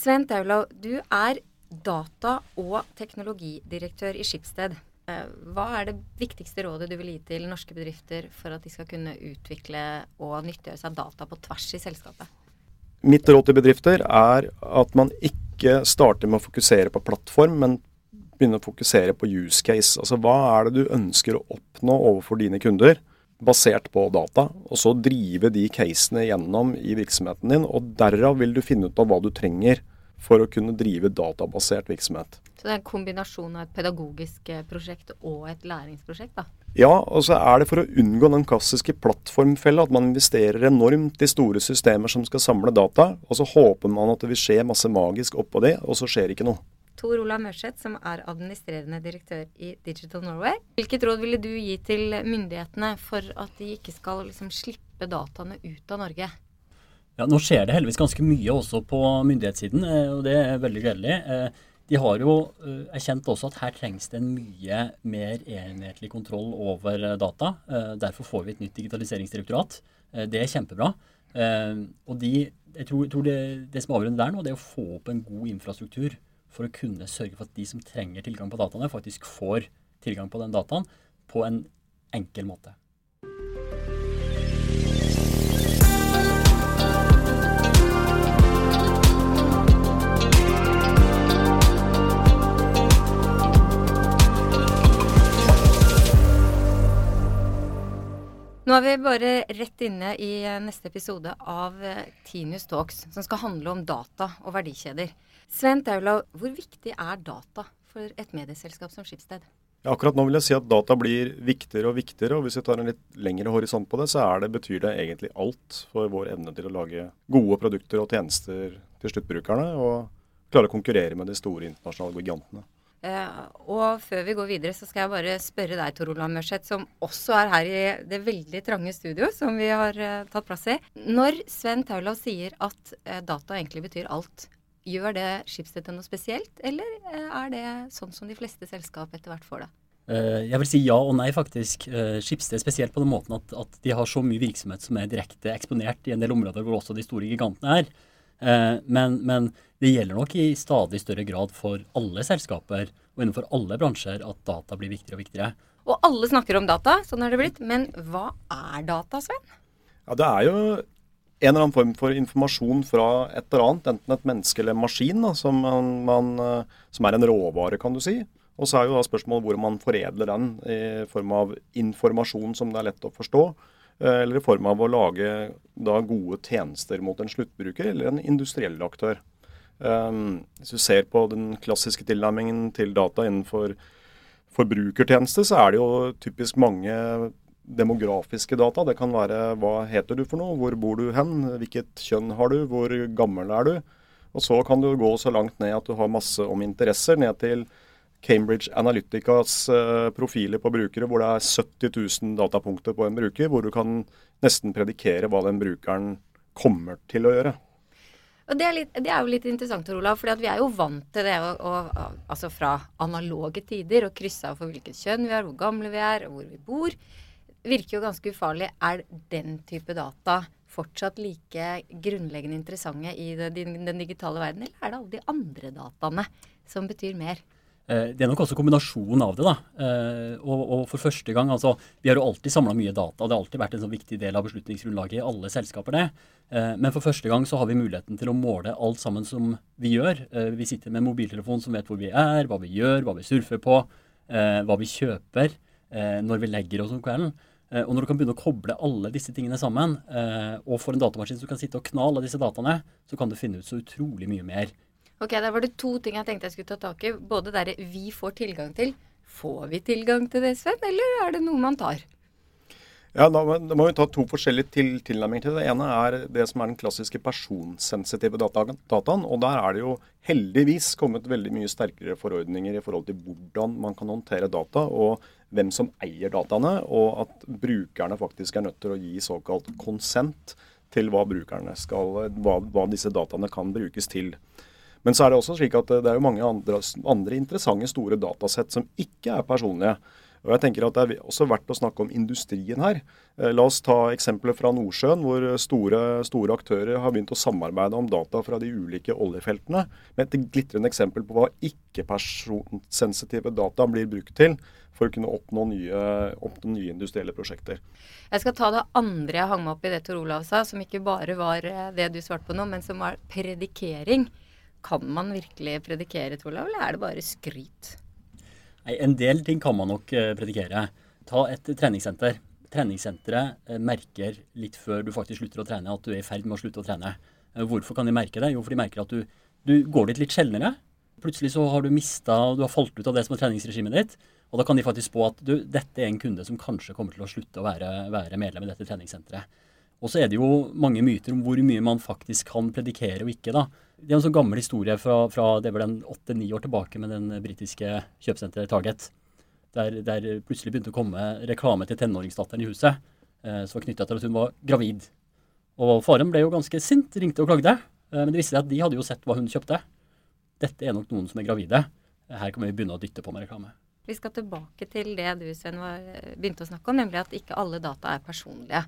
Sven Taulau, du er data- og teknologidirektør i Skipsted. Eh, hva er det viktigste rådet du vil gi til norske bedrifter for at de skal kunne utvikle og nyttiggjøre seg data på tvers i selskapet? Mitt råd til bedrifter er at man ikke starter med å fokusere på plattform, men begynner å fokusere på use case. Altså hva er det du ønsker å oppnå overfor dine kunder, basert på data. Og så drive de casene gjennom i virksomheten din, og derav vil du finne ut av hva du trenger for å kunne drive databasert virksomhet. Så det er en kombinasjon av et pedagogisk eh, prosjekt og et læringsprosjekt, da? Ja, og så er det for å unngå den klassiske plattformfella at man investerer enormt i store systemer som skal samle data, og så håper man at det vil skje masse magisk oppå det, og så skjer ikke noe. Tor Olav Mørseth, som er administrerende direktør i Digital Norway. Hvilket råd ville du gi til myndighetene for at de ikke skal liksom slippe dataene ut av Norge? Ja, Nå skjer det heldigvis ganske mye også på myndighetssiden, eh, og det er veldig gledelig. Eh, de har jo eh, erkjent også at her trengs det en mye mer enhetlig kontroll over data. Derfor får vi et nytt digitaliseringsdirektorat. Det er kjempebra. Og de, jeg tror, tror det, det, som er avgjørende der nå, det er å få opp en god infrastruktur for å kunne sørge for at de som trenger tilgang på dataene, faktisk får tilgang på den dataen på en enkel måte. Nå er vi bare rett inne i eh, neste episode av eh, Tinius Talks, som skal handle om data og verdikjeder. Sven Taulau, hvor viktig er data for et medieselskap som Skipsted? Ja, akkurat nå vil jeg si at data blir viktigere og viktigere. og Hvis vi tar en litt lengre horisont på det, så det, betyr det egentlig alt for vår evne til å lage gode produkter og tjenester til sluttbrukerne, og klare å konkurrere med de store internasjonale gigantene. Uh, og før vi går videre, så skal jeg bare spørre deg, Tor Olav Mørseth, som også er her i det veldig trange studio som vi har uh, tatt plass i. Når Sven Taulav sier at uh, data egentlig betyr alt, gjør det Schibsted noe spesielt, eller er det sånn som de fleste selskap etter hvert får det? Jeg vil si ja og nei, faktisk. Schibsted spesielt på den måten at, at de har så mye virksomhet som er direkte eksponert i en del områder hvor også de store gigantene er. Eh, men, men, det gjelder nok i stadig større grad for alle selskaper og innenfor alle bransjer at data blir viktigere og viktigere. Og alle snakker om data, sånn er det blitt. Men hva er data, Sven? Ja, Det er jo en eller annen form for informasjon fra et eller annet, enten et menneske eller en maskin, da, som, man, man, eh, som, er en råvare, kan du si. Og så er jo da spørsmålet hvor man foredler den i form av informasjon som det er lett å forstå. Eh, eller i form av å lage da, gode tjenester mot en sluttbruker eller en industriell aktør. Um, hvis du ser på den klassiske tilnærmingen til data innenfor forbrukertjeneste, så er det jo typisk mange demografiske data. Det kan være hva heter du for noe, hvor bor du hen, hvilket kjønn har du, hvor gammel er du. Og så kan du gå så langt ned at du har masse om interesser, ned til Cambridge Analyticas eh, profiler på brukere hvor det er 70 000 datapunkter på en bruker, hvor du kan nesten predikere hva den brukeren kommer til å gjøre. Det er, litt, det er jo litt interessant, Olav, for vi er jo vant til det å, å, altså fra analoge tider å krysse av for hvilket kjønn vi er, hvor gamle vi er, hvor vi bor. Virker jo ganske ufarlig. Er den type data fortsatt like grunnleggende interessante i den digitale verden, eller er det alle de andre dataene som betyr mer? Eh, det er nok også kombinasjonen av det. da. Eh, og, og for første gang, altså, Vi har jo alltid samla mye data, det har alltid vært en sånn viktig del av beslutningsgrunnlaget i alle selskaper. det. Eh, men for første gang så har vi muligheten til å måle alt sammen som vi gjør. Vi sitter med en mobiltelefon som vet hvor vi er, hva vi gjør, hva vi surfer på, hva vi kjøper, når vi legger oss om kvelden. Og når du kan begynne å koble alle disse tingene sammen, og får en datamaskin som kan sitte og knale disse dataene, så kan du finne ut så utrolig mye mer Ok, Der var det to ting jeg tenkte jeg skulle ta tak i. Både det vi får tilgang til. Får vi tilgang til det, Sven, eller er det noe man tar? Ja, da, må vi ta to forskjellige til, tilnærminger til det. Det ene er det som er den klassiske personsensitive data, dataen. Og der er det jo heldigvis kommet veldig mye sterkere forordninger i forhold til hvordan man kan håndtere data, og hvem som eier dataene, og at brukerne faktisk er nødt til å gi såkalt konsent til hva, hva, hva disse dataene kan brukes til. Men så er det også slik at det er jo mange andre, andre interessante store datasett som ikke er personlige. Og jeg tenker at Det er også verdt å snakke om industrien her. Eh, la oss ta eksempler fra Nordsjøen, hvor store, store aktører har begynt å samarbeide om data fra de ulike oljefeltene. Med et glitrende eksempel på hva ikke-personsensitive data blir brukt til for å kunne oppnå nye, oppnå nye, industrielle prosjekter. Jeg skal ta det andre jeg hang meg opp i det Tor Olav sa, som ikke bare var eh, det du svarte på nå, men som var predikering. Kan man virkelig predikere, Tor eller er det bare skryt? Nei, En del ting kan man nok eh, predikere. Ta et treningssenter. Treningssenteret eh, merker litt før du faktisk slutter å trene, at du er i ferd med å slutte å trene. Hvorfor kan de merke det? Jo, for de merker at du, du går dit litt sjeldnere. Plutselig så har du mista, du har falt ut av det som er treningsregimet ditt. Og da kan de faktisk spå at du, dette er en kunde som kanskje kommer til å slutte å være, være medlem i dette treningssenteret. Og så er det jo mange myter om hvor mye man faktisk kan predikere og ikke. da. Det er en sånn gammel historie fra, fra det var den åtte-ni år tilbake med den britiske kjøpesenteret Target. Der, der, plutselig begynte å komme reklame til tenåringsdatteren i huset eh, som var knytta til at hun var gravid. Og faren ble jo ganske sint, ringte og klagde. Eh, men det viste seg at de hadde jo sett hva hun kjøpte. Dette er nok noen som er gravide. Her kan vi begynne å dytte på med reklame. Vi skal tilbake til det du Sven, begynte å snakke om, nemlig at ikke alle data er personlige.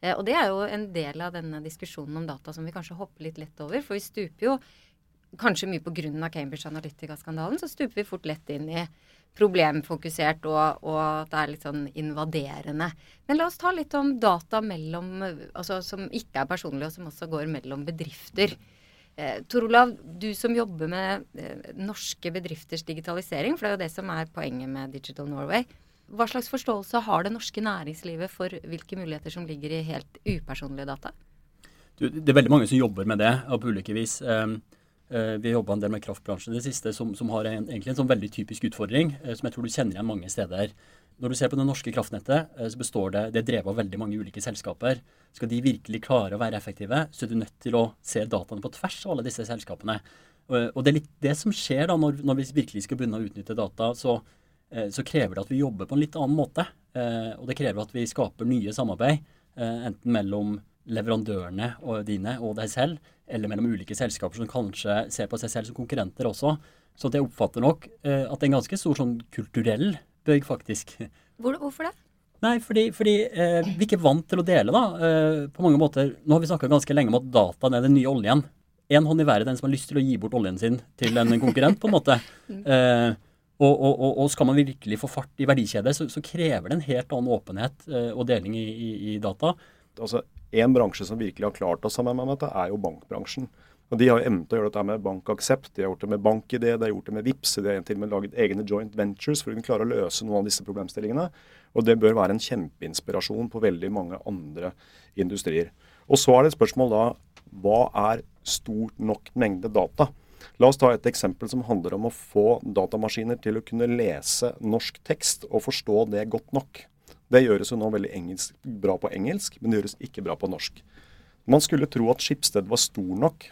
Eh, og det er jo en del av denne diskusjonen om data som vi kanskje hopper litt lett over. For vi stuper jo, kanskje mye pga. Cambridge Analytica-skandalen, så stuper vi fort lett inn i problemfokusert og, og at det er litt sånn invaderende. Men la oss ta litt om data mellom, altså, som ikke er personlige, og som også går mellom bedrifter. Eh, Tor Olav, du som jobber med eh, norske bedrifters digitalisering, for det er jo det som er poenget med Digital Norway. Hva slags forståelse har det norske næringslivet for hvilke muligheter som ligger i helt upersonlige data? Du, det er veldig mange som jobber med det på ulike vis. Um, uh, vi har jobba en del med kraftbransjen det siste, som, som har en, egentlig en sånn veldig typisk utfordring, uh, som jeg tror du kjenner igjen mange steder. Når du ser på det norske kraftnettet, eh, så består det det er drevet av veldig mange ulike selskaper. Skal de virkelig klare å være effektive, så er du nødt til å se dataene på tvers av alle disse selskapene. Og det er litt det som skjer da når, når vi virkelig skal begynne å utnytte data. Så, eh, så, krever det at vi jobber på en litt annen måte. Eh, og det krever at vi skaper nye samarbeid, enten mellom leverandørene og dine og deg selv, eller mellom ulike selskaper som kanskje ser på seg selv som konkurrenter også. Så jeg oppfatter nok at det er en ganske stor sånn kulturell bøyg, faktisk. Hvorfor det? Nei, fordi, fordi eh, vi er ikke vant til å dele, da. Eh, på mange måter. Nå har vi snakka ganske lenge om at dataen er den nye oljen. En hånd i været den som har lyst til å gi bort oljen sin til en konkurrent, på en måte. Eh, og, og, og, skal man virkelig få fart i verdikjedet, så, så krever det en helt annen åpenhet eh, og deling i, i, i data. Altså, En bransje som virkelig har klart å samarbeide med dette, er jo bankbransjen. Og De har jo evnet å gjøre dette med bankaksept, de har gjort det med BankID, de har gjort det med VIPS, de har til og med laget egne joint ventures for å kunne klare å løse noen av disse problemstillingene. Og Det bør være en kjempeinspirasjon på veldig mange andre industrier. Og Så er det et spørsmål da hva er stort nok mengde data? La oss ta et eksempel som handler om å få datamaskiner til å kunne lese norsk tekst og forstå det godt nok. Det gjøres jo nå veldig engelsk, bra på engelsk, men det gjøres ikke bra på norsk. Man skulle tro at Skipsted var stor nok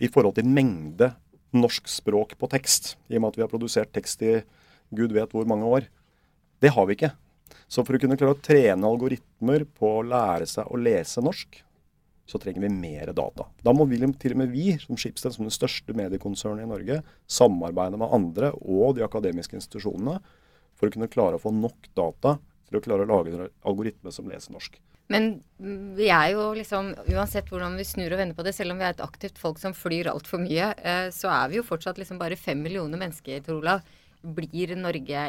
i forhold til mengde norsk språk på tekst, i og med at vi har produsert tekst i gud vet hvor mange år. Det har vi ikke. Så for å kunne klare å trene algoritmer på å lære seg å lese norsk, så trenger vi mer data. Da må vi, til og med vi, som Schibsted, som det største mediekonsernet i Norge, samarbeide med andre og de akademiske institusjonene for å kunne klare å få nok data til å klare å lage en algoritme som leser norsk. Men vi er jo liksom, uansett hvordan vi snur og vender på det, selv om vi er et aktivt folk som flyr altfor mye, eh, så er vi jo fortsatt liksom bare fem millioner mennesker, Tor Olav. Blir, Norge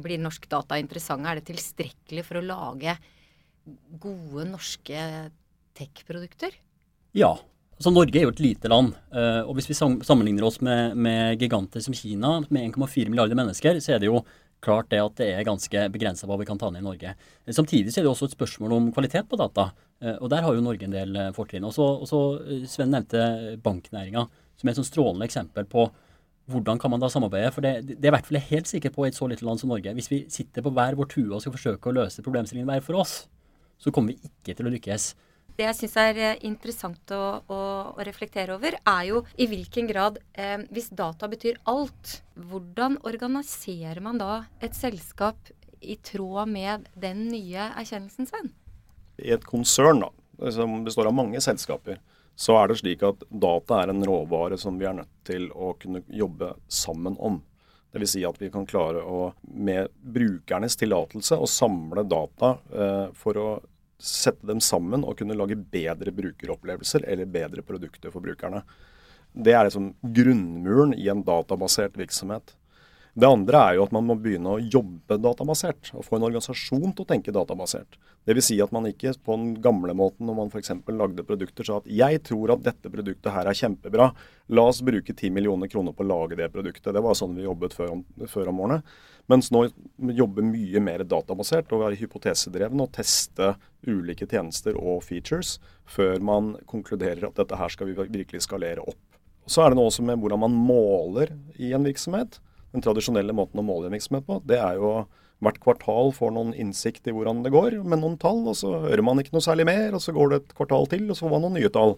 blir norsk data interessante? Er det tilstrekkelig for å lage gode norske tech-produkter? Ja. Altså, Norge er jo et lite land. Eh, og hvis vi sammenligner oss med, med giganter som Kina, med 1,4 milliarder mennesker, så er det jo klart det at det er ganske begrensa hva vi kan ta ned i Norge. Samtidig så er det også et spørsmål om kvalitet på data. Eh, og der har jo Norge en del eh, fortrinn. Og så eh, Sven nevnte banknæringa som er et strålende eksempel på hvordan kan man da samarbeide? For det, det er i hvert fall jeg helt sikker på i et så lite land som Norge. Hvis vi sitter på hver vår tue og skal forsøke å løse problemstillingen hver for oss, så kommer vi ikke til å lykkes det jeg syns er eh, interessant å, å, å, reflektere over, er jo i hvilken grad eh, Hvis data betyr alt, hvordan organiserer man da et selskap i tråd med den nye erkjennelsen, Sven? I et konsern da, som består av mange selskaper, så er det slik at data er en råvare som vi er nødt til å kunne jobbe sammen om. Dvs. Si at vi kan klare å, med brukernes tillatelse, å samle data eh, for å sette dem sammen og kunne lage bedre brukeropplevelser eller bedre produkter for brukerne. Det er liksom grunnmuren i en databasert virksomhet. Det andre er jo at man må begynne å jobbe databasert, og få en organisasjon til å tenke databasert. Dvs. Si at man ikke på den gamle måten når man f.eks. lagde produkter sa at jeg tror at dette produktet her er kjempebra, la oss bruke 10 millioner kroner på å lage det produktet. Det var sånn vi jobbet før om, før om årene. Mens nå jobber mye mer databasert og være hypotesedrevne og teste ulike tjenester og features før man konkluderer at dette her skal vi virkelig skalere opp. Så er det noe også med hvordan man måler i en virksomhet den tradisjonelle måten å måle virksomhet på, det er jo hvert kvartal får noen innsikt i hvordan det går med noen tall, og så hører man ikke noe særlig mer, og så går det et kvartal til, og så får man noen nye tall.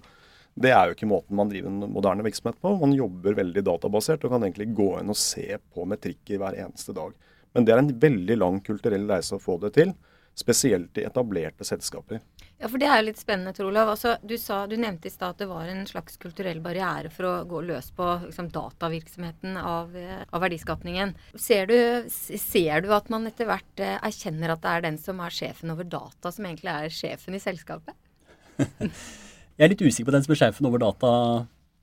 Det er jo ikke måten man driver en moderne virksomhet på. Man jobber veldig databasert og kan egentlig gå inn og se på metrikker hver eneste dag. Men det er en veldig lang kulturell reise å få det til, spesielt i etablerte selskaper. Ja, for det er jo litt spennende, Tor Olav. Altså, du, sa, du, nevnte i stad at det var en slags kulturell barriere for å gå løs på liksom, datavirksomheten av, av verdiskapningen. Ser du, ser du, at man etter hvert eh, erkjenner at det er den som er sjefen over data, som egentlig er sjefen i selskapet? Jeg er litt usikker på den som er sjefen over data,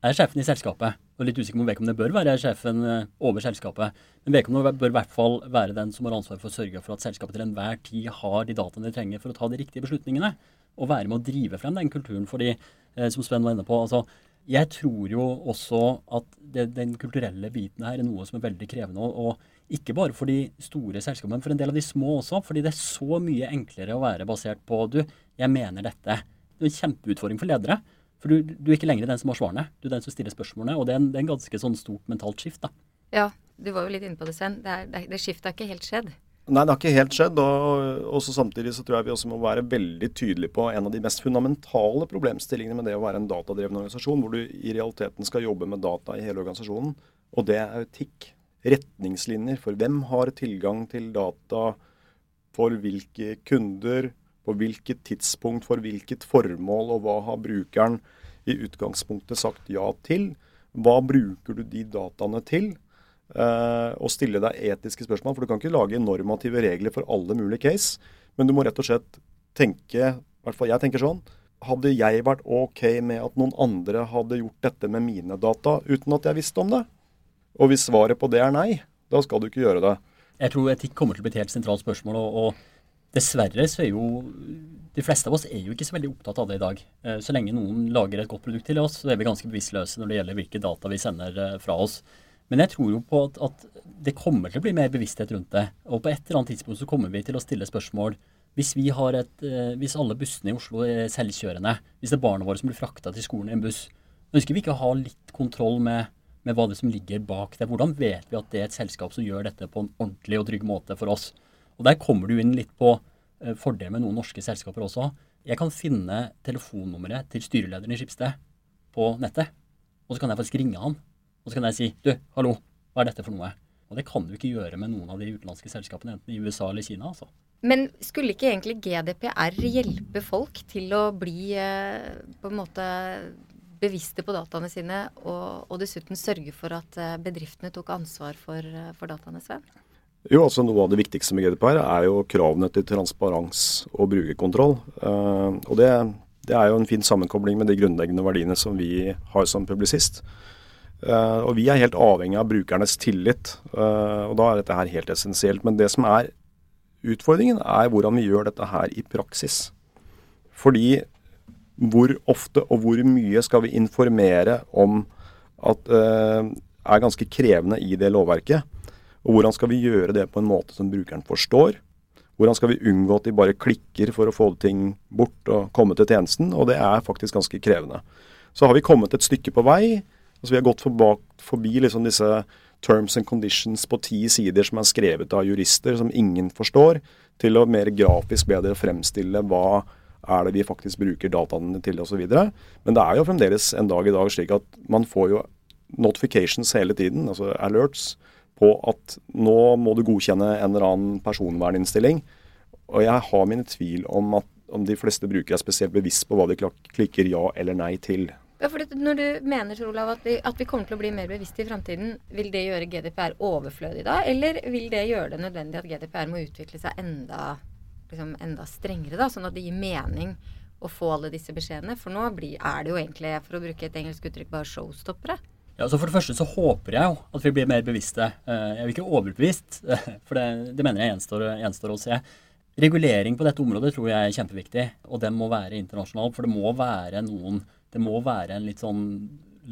er sjefen i selskapet. Og litt usikker på om vedkommende bør være sjefen eh, over selskapet. Men vedkommende bør i hvert fall være den som har ansvar for å sørge for at selskapet til enhver tid har de dataene de trenger for å ta de riktige beslutningene Og være med å drive frem den kulturen. fordi, eh, som Sven var inne på, altså, jeg tror jo også at det, den kulturelle biten her er noe som er veldig krevende. Og, ikke bare for de store selskapene, men for en del av de små også. Fordi det er så mye enklere å være basert på du, jeg mener dette. Det er en kjempeutfordring for ledere. For du, du er ikke lenger den som har svarene. Du er den som stiller spørsmålene. Og det er en, det er en ganske sånn stort mentalt skift. da. Ja, du var jo litt inne på det, Sven. Det, det, det skiftet har ikke helt skjedd. Nei, det har ikke helt skjedd. og også Samtidig så tror jeg vi også må være veldig tydelige på en av de mest fundamentale problemstillingene med det å være en datadreven organisasjon, hvor du i realiteten skal jobbe med data i hele organisasjonen. Og det er etikk. Retningslinjer for hvem har tilgang til data, for hvilke kunder, på hvilket tidspunkt, for hvilket formål, og hva har brukeren i utgangspunktet sagt ja til. Hva bruker du de dataene til? Eh, og stille deg etiske spørsmål. For du kan ikke lage normative regler for alle mulige case. Men du må rett og slett tenke, i hvert fall jeg tenker sånn, hadde jeg vært OK med at noen andre hadde gjort dette med mine data uten at jeg visste om det? Og hvis svaret på det er nei, da skal du ikke gjøre det. Jeg tror etikk kommer til å bli et helt sentralt spørsmål. og, og Dessverre så er jo de fleste av oss er jo ikke så veldig opptatt av det i dag. Eh, så lenge noen lager et godt produkt til oss, så er vi ganske bevisstløse når det gjelder hvilke data vi sender eh, fra oss. Men jeg tror jo på at, at, det kommer til å bli mer bevissthet rundt det. Og på et eller annet tidspunkt så kommer vi til å stille spørsmål. Hvis, vi har et, eh, hvis alle bussene i Oslo er selvkjørende, hvis det er barna våre som blir frakta til skolen i en buss, ønsker vi ikke å ha litt kontroll med, med hva det som ligger bak det? Hvordan vet vi at det er et selskap som gjør dette på en ordentlig og trygg måte for oss? Og Der kommer du inn litt på eh, fordelen med noen norske selskaper også. Jeg kan finne telefonnummeret til styrelederen i Skipsted på nettet. Og så kan jeg faktisk ringe han og så kan jeg si du, hallo, hva er dette for noe? Og det kan du ikke gjøre med noen av de utenlandske selskapene, enten i USA eller Kina. altså. Men skulle ikke egentlig GDPR hjelpe folk til å bli eh, på en måte bevisste på dataene sine, og, og dessuten sørge for at eh, bedriftene tok ansvar for, for dataene, Sven? Jo, altså Noe av det viktigste med GDPR er jo kravene til transparens og brukerkontroll. Uh, og det, det, er jo en fin sammenkobling med de grunnleggende verdiene som vi har som publisist. Uh, og vi er helt avhengig av brukernes tillit, uh, og da er dette her helt essensielt. Men det som er utfordringen, er hvordan vi gjør dette her i praksis. Fordi hvor ofte og hvor mye skal vi informere om at uh, er ganske krevende i det lovverket. Og hvordan skal vi gjøre det på en måte som brukeren forstår. Hvordan skal vi unngå at de bare klikker for å få ting bort og komme til tjenesten. Og det er faktisk ganske krevende. Så har vi kommet et stykke på vei. Altså Vi har gått forbi, liksom disse terms and conditions på ti sider som er skrevet av jurister som ingen forstår, til å mer grafisk bedre fremstille hva er det vi faktisk bruker dataene til osv. Men det er jo fremdeles en dag i dag slik at man får jo notifications hele tiden, altså alerts, på at nå må du godkjenne en eller annen personverninnstilling. Og jeg har mine tvil om at om de fleste brukere er spesielt bevisst på hva de klikker ja eller nei til. Ja, for Når du mener Olav, at, vi, at vi kommer til å bli mer bevisste i framtiden, vil det gjøre GDPR overflødig da? Eller vil det gjøre det nødvendig at GDPR må utvikle seg enda, liksom, enda strengere, da, sånn at det gir mening å få alle disse beskjedene? For nå blir, er det jo egentlig, for å bruke et engelsk uttrykk, bare showstoppere. Ja, så For det første så håper jeg jo at vi blir mer bevisste. Eh, jeg vil ikke overbevist, for det, det mener jeg gjenstår, gjenstår å se. Regulering på dette området tror jeg er kjempeviktig, og den må være internasjonal. For det må være noen det må være en litt sånn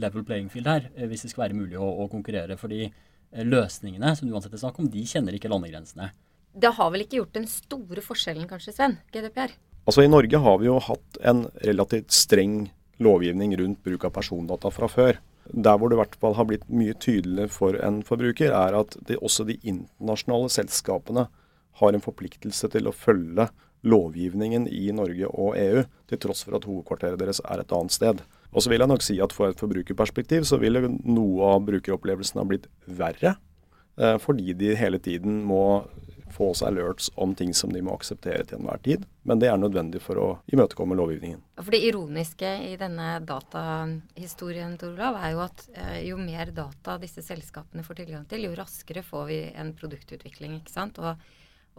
level playing field her eh, hvis det skal være mulig å, å konkurrere. Fordi eh, løsningene som du uansett er snakk om, de kjenner ikke landegrensene. Det har vel ikke gjort den store forskjellen kanskje, Sven? GDPR? Altså I Norge har vi jo hatt en relativt streng lovgivning rundt bruk av persondata fra før. Der hvor det i hvert fall har blitt mye tydeligere for en forbruker, er at det, også de internasjonale selskapene har en forpliktelse til å følge lovgivningen i Norge og EU, til tross for at hovedkvarteret deres er et annet sted. Og så vil jeg nok si at For et forbrukerperspektiv så vil noe av brukeropplevelsen ha blitt verre, eh, fordi de hele tiden må få seg alerts om ting som de må akseptere til enhver tid. Men det er nødvendig for å imøtekomme lovgivningen. For Det ironiske i denne datahistorien Torolav er jo at eh, jo mer data disse selskapene får tilgang til, jo raskere får vi en produktutvikling. ikke sant? Og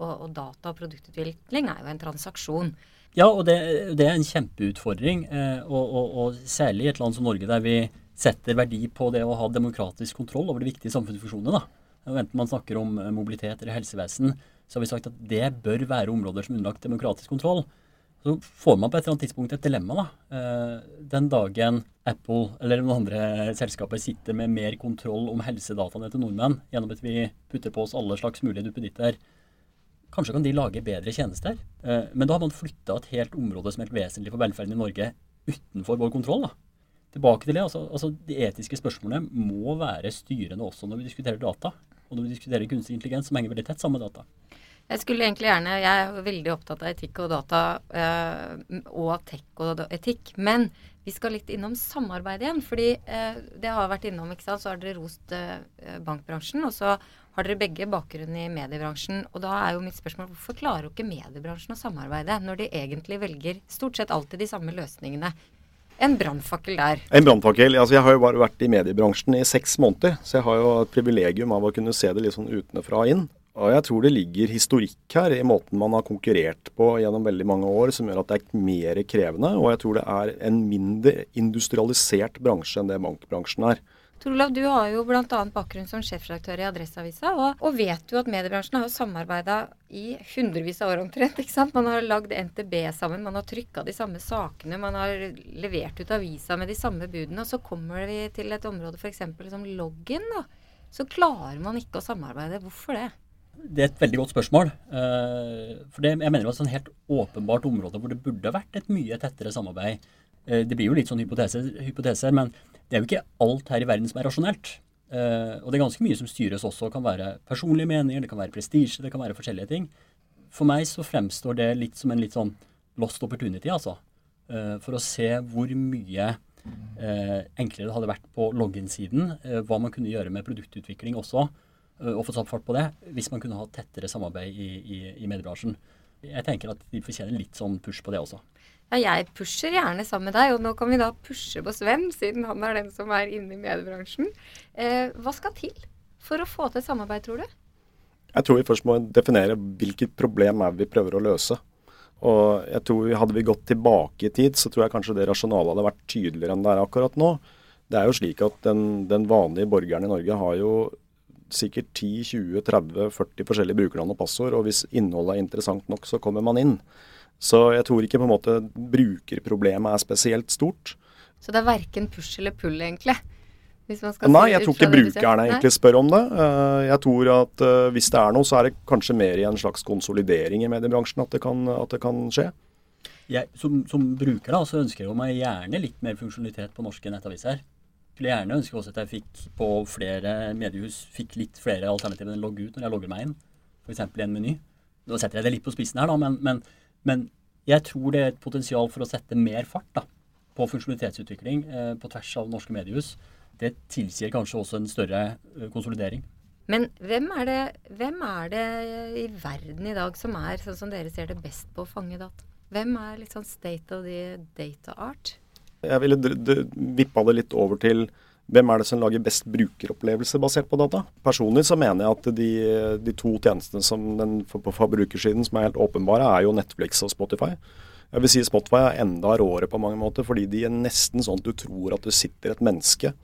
og, og data og produktutvikling er jo en transaksjon. Ja, og det, det er en kjempeutfordring. Eh, og, og, og, særlig i et land som Norge, der vi setter verdi på det å ha demokratisk kontroll over de viktige samfunnsfunksjonene. da. Enten man snakker om eh, mobilitet eller helsevesen, så har vi sagt at det bør være områder som er underlagt demokratisk kontroll. Så får man på et eller annet tidspunkt et dilemma. da. Eh, den dagen Apple eller noen andre selskaper sitter med mer kontroll om helsedataene til nordmenn gjennom at vi putter på oss alle slags mulige duppeditter, Kanskje kan de lage bedre tjenester. Eh, men da har man flytta et helt område som er helt vesentlig for velferden i Norge, utenfor vår kontroll. da. Tilbake til det, altså, altså De etiske spørsmålene må være styrende også når vi diskuterer data. Og når vi diskuterer kunstig intelligens, som henger veldig tett sammen med data. Jeg skulle egentlig gjerne, jeg er veldig opptatt av etikk og data øh, og tech og etikk. Men vi skal litt innom samarbeid igjen. fordi øh, det har vært innom, ikke sant, så har dere rost øh, bankbransjen. Og så har dere begge bakgrunn i mediebransjen. Og da er jo mitt spørsmål hvorfor klarer jo ikke mediebransjen å samarbeide når de egentlig velger stort sett alltid de samme løsningene? En brannfakkel der. En brannfakkel. Altså, jeg har jo bare vært i mediebransjen i seks måneder, så jeg har jo et privilegium av å kunne se det litt sånn utenfra og inn. Og jeg tror det ligger historikk her i måten man har konkurrert på gjennom veldig mange år, som gjør at det er mer krevende. Og jeg tror det er en mindre industrialisert bransje enn det bankbransjen er. Tor Olav, du har jo bl.a. bakgrunn som sjefredaktør i Adresseavisa, og, og, vet jo at mediebransjen har jo samarbeida i hundrevis av år omtrent. ikke sant? Man har lagd NTB sammen, man har trykka de samme sakene, man har levert ut avisa med de samme budene. Og så kommer vi til et område f.eks. som loggen, da. Så klarer man ikke å samarbeide. Hvorfor det? Det er et veldig godt spørsmål. Eh, for det, jeg mener det er et helt åpenbart område hvor det burde vært et mye tettere samarbeid. Eh, det blir jo litt sånn hypoteser, hypoteser men det er jo ikke alt her i verden som er rasjonelt. Uh, og det er ganske mye som styres også. Det kan være personlige meninger, det kan være prestisje, det kan være forskjellige ting. For meg så fremstår det litt som en litt sånn lost opportunity, altså. Uh, for å se hvor mye enklere det hadde vært på login-siden. hva man kunne gjøre med produktutvikling også, og få satt fart på det, hvis man kunne ha tettere samarbeid i, i, i mediebransjen. Jeg tenker at de fortjener litt sånn push på det også. Ja, jeg pusher gjerne sammen med deg, og nå kan vi da pushe på Sven, siden han er den som er inne i mediebransjen. Eh, hva skal til for å få til samarbeid, tror du? Jeg tror vi først må definere hvilket problem er vi prøver å løse. Og jeg tror Hadde vi gått tilbake i tid, så tror jeg kanskje det rasjonalet hadde vært tydeligere enn det er akkurat nå. Det er jo slik at den, den vanlige borgeren i Norge har jo sikkert 10-20-30-40 forskjellige brukernavn og passord, og hvis innholdet er interessant nok, så kommer man inn. Så jeg tror ikke på en måte brukerproblemet er spesielt stort. Så det er verken push eller pull, egentlig? Nei, jeg tror ikke brukerne egentlig spør om det. Eh, jeg tror at eh, hvis det er noe, så er det kanskje mer i en slags konsolidering i mediebransjen at det kan, at det kan skje. Jeg, som, som, bruker da, så ønsker jeg meg gjerne litt mer funksjonalitet på norske nettaviser. Skulle gjerne ønske også at jeg fikk på flere mediehus fikk litt flere alternativer enn å logge ut når jeg logger meg inn. F.eks. i en meny. Nå setter jeg det litt på spissen her, da, men, men men jeg tror det er et potensial for å sette mer fart da, på funksjonalitetsutvikling eh, på tvers av norske mediehus. Det tilsier kanskje også en større eh, konsolidering. Men hvem er, det, hvem er, det, i verden i dag som er, sånn som dere ser det, best på å fange data? Hvem er litt sånn state of the data art? Jeg ville vippa det litt over til hvem er det som lager best brukeropplevelse basert på data? Personlig så mener jeg at de, de to tjenestene som den, på forbrukersiden som er helt åpenbare, er jo Netflix og Spotify. Jeg vil si Spotify er enda råere på mange måter, fordi de er nesten sånn at du tror at det sitter et menneske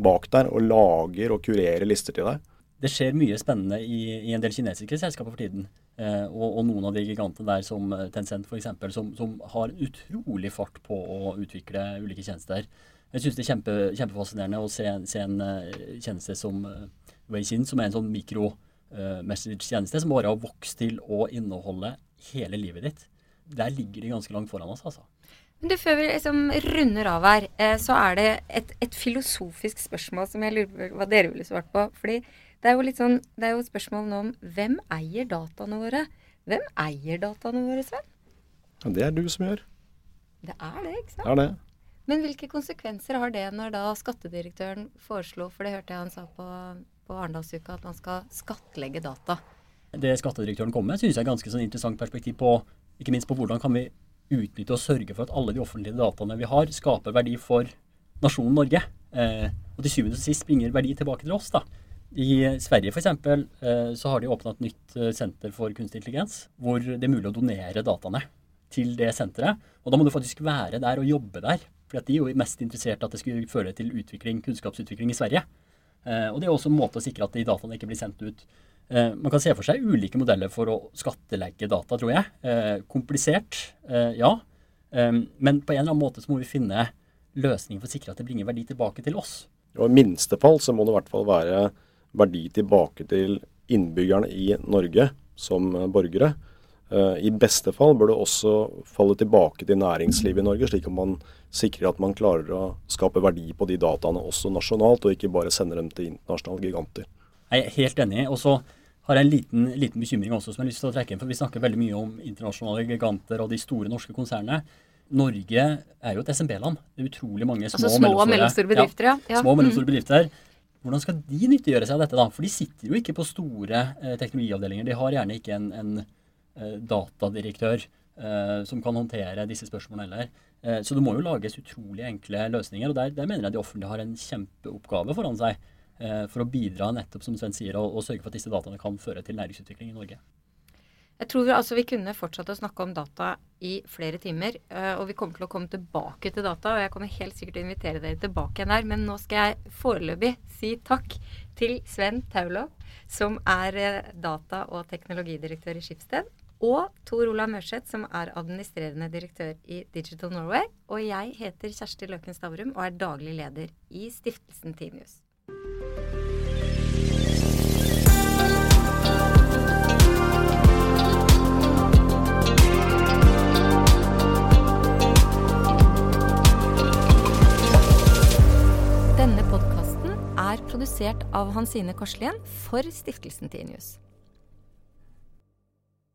bak der og lager og kurerer lister til deg. Det skjer mye spennende i, i en del kinesiske selskaper for tiden. Eh, og, og, noen av de gigantene der som Tencent f.eks., som, som har utrolig fart på å utvikle ulike tjenester. Jeg syns det er kjempe, kjempefascinerende å se, se en uh, tjeneste som uh, Weixin, som er en sånn mikro-message-tjeneste uh, som bare har vokst til å inneholde hele livet ditt. Der ligger de ganske langt foran oss, altså. Men du, Før vi liksom runder av her, eh, så er det et, et, filosofisk spørsmål som jeg lurer på hva dere ville svart på. Fordi det er jo litt sånn, det er jo spørsmål nå om hvem eier dataene våre? Hvem eier dataene våre, Sven? Ja, det er du som gjør. Det er det, ikke sant? Det er det. Men hvilke konsekvenser har det når da skattedirektøren foreslo, for det hørte jeg han sa på, på Arendalsuka, at man skal skattlegge data? Det skattedirektøren kom med, synes jeg er ganske sånn interessant perspektiv på ikke minst på hvordan kan vi utnytte og sørge for at alle de offentlige dataene vi har, skaper verdi for nasjonen Norge. Eh, og til syvende og sist bringer verdi tilbake til oss. da. I Sverige f.eks. Eh, så har de åpna et nytt eh, senter for kunstig intelligens, hvor det er mulig å donere dataene til det senteret. Og da må du faktisk være der og jobbe der. For de er jo mest interessert i at det skulle føre til utvikling, kunnskapsutvikling i Sverige. Eh, og det er også en måte å sikre at de dataene ikke blir sendt ut. Eh, man kan se for seg ulike modeller for å skattelegge data, tror jeg. Eh, komplisert, ja. Men på en eller annen måte så må vi finne løsninger for å sikre at det bringer verdi tilbake til oss. Og I minste fall så må det i hvert fall være verdi tilbake til innbyggerne i Norge som borgere. Eh, I beste fall bør det også falle tilbake til næringslivet i Norge, slik at man sikrer at man klarer å skape verdi på de dataene også nasjonalt, og ikke bare sender dem til internasjonale giganter. Jeg er helt enig. og så har jeg en liten, liten, bekymring også som jeg har lyst til å trekke inn. for Vi snakker veldig mye om internasjonale giganter og de store norske konsernene. Norge er jo et SMB-land. Det er utrolig mange små, altså små og mellomstore bedrifter. Ja. ja. Små og mellomstore mm. bedrifter. Hvordan skal de nyttiggjøre seg av dette? da? For de sitter jo ikke på store eh, teknologiavdelinger. De har gjerne ikke en, en datadirektør eh, som kan håndtere disse spørsmålene heller. Eh, så det må jo lages utrolig enkle løsninger. og Der, der mener jeg de offentlige har en kjempeoppgave foran seg for å bidra nettopp, som Sven sier, og, og sørge for at disse dataene kan føre til næringsutvikling i Norge. Jeg tror vi, altså, vi kunne fortsatt å snakke om data i flere timer. og vi kommer til å komme tilbake til data. Og jeg kommer helt sikkert til å invitere dere tilbake igjen her. Men nå skal jeg foreløpig si takk til Sven Taulo, som er data- og teknologidirektør i Skipsted og Tor Olav Mørseth, som er administrerende direktør i Digital Norway. Og jeg heter Kjersti Løken Stavrum og er daglig leder i stiftelsen Tinius. Denne podkasten er produsert av Hansine Korslien for stiftelsen Tinius.